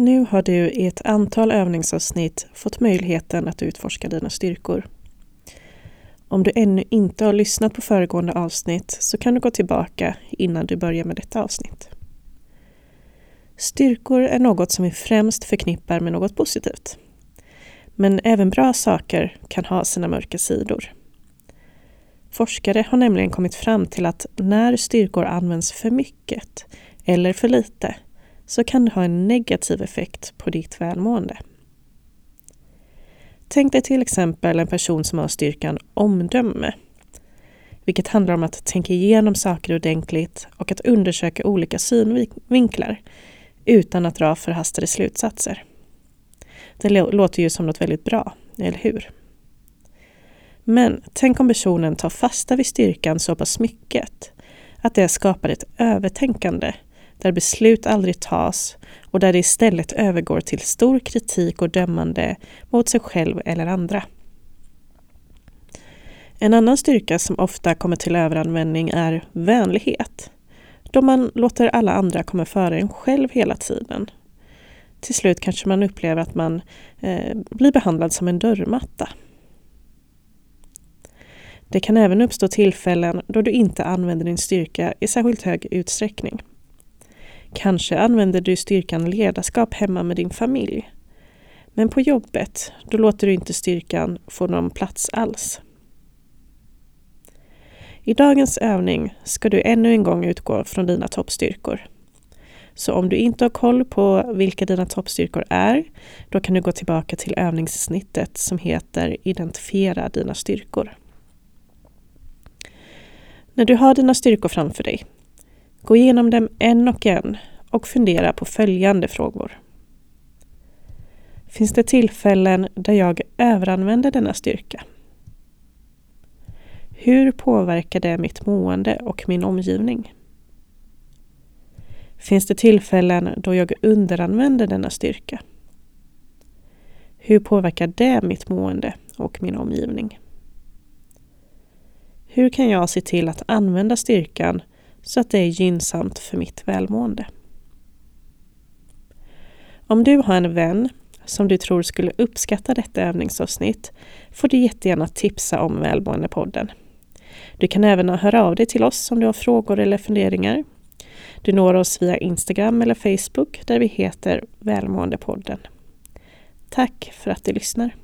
Nu har du i ett antal övningsavsnitt fått möjligheten att utforska dina styrkor. Om du ännu inte har lyssnat på föregående avsnitt så kan du gå tillbaka innan du börjar med detta avsnitt. Styrkor är något som vi främst förknippar med något positivt. Men även bra saker kan ha sina mörka sidor. Forskare har nämligen kommit fram till att när styrkor används för mycket eller för lite så kan det ha en negativ effekt på ditt välmående. Tänk dig till exempel en person som har styrkan omdöme, vilket handlar om att tänka igenom saker ordentligt och att undersöka olika synvinklar utan att dra förhastade slutsatser. Det låter ju som något väldigt bra, eller hur? Men tänk om personen tar fasta vid styrkan så pass mycket att det skapar ett övertänkande där beslut aldrig tas och där det istället övergår till stor kritik och dömande mot sig själv eller andra. En annan styrka som ofta kommer till överanvändning är vänlighet. Då man låter alla andra komma före en själv hela tiden. Till slut kanske man upplever att man eh, blir behandlad som en dörrmatta. Det kan även uppstå tillfällen då du inte använder din styrka i särskilt hög utsträckning. Kanske använder du styrkan ledarskap hemma med din familj. Men på jobbet, då låter du inte styrkan få någon plats alls. I dagens övning ska du ännu en gång utgå från dina toppstyrkor. Så om du inte har koll på vilka dina toppstyrkor är, då kan du gå tillbaka till övningssnittet som heter Identifiera dina styrkor. När du har dina styrkor framför dig, gå igenom dem en och en och fundera på följande frågor. Finns det tillfällen där jag överanvänder denna styrka? Hur påverkar det mitt mående och min omgivning? Finns det tillfällen då jag underanvänder denna styrka? Hur påverkar det mitt mående och min omgivning? Hur kan jag se till att använda styrkan så att det är gynnsamt för mitt välmående? Om du har en vän som du tror skulle uppskatta detta övningsavsnitt får du jättegärna tipsa om Välmåendepodden. Du kan även höra av dig till oss om du har frågor eller funderingar. Du når oss via Instagram eller Facebook där vi heter Välmåendepodden. Tack för att du lyssnar.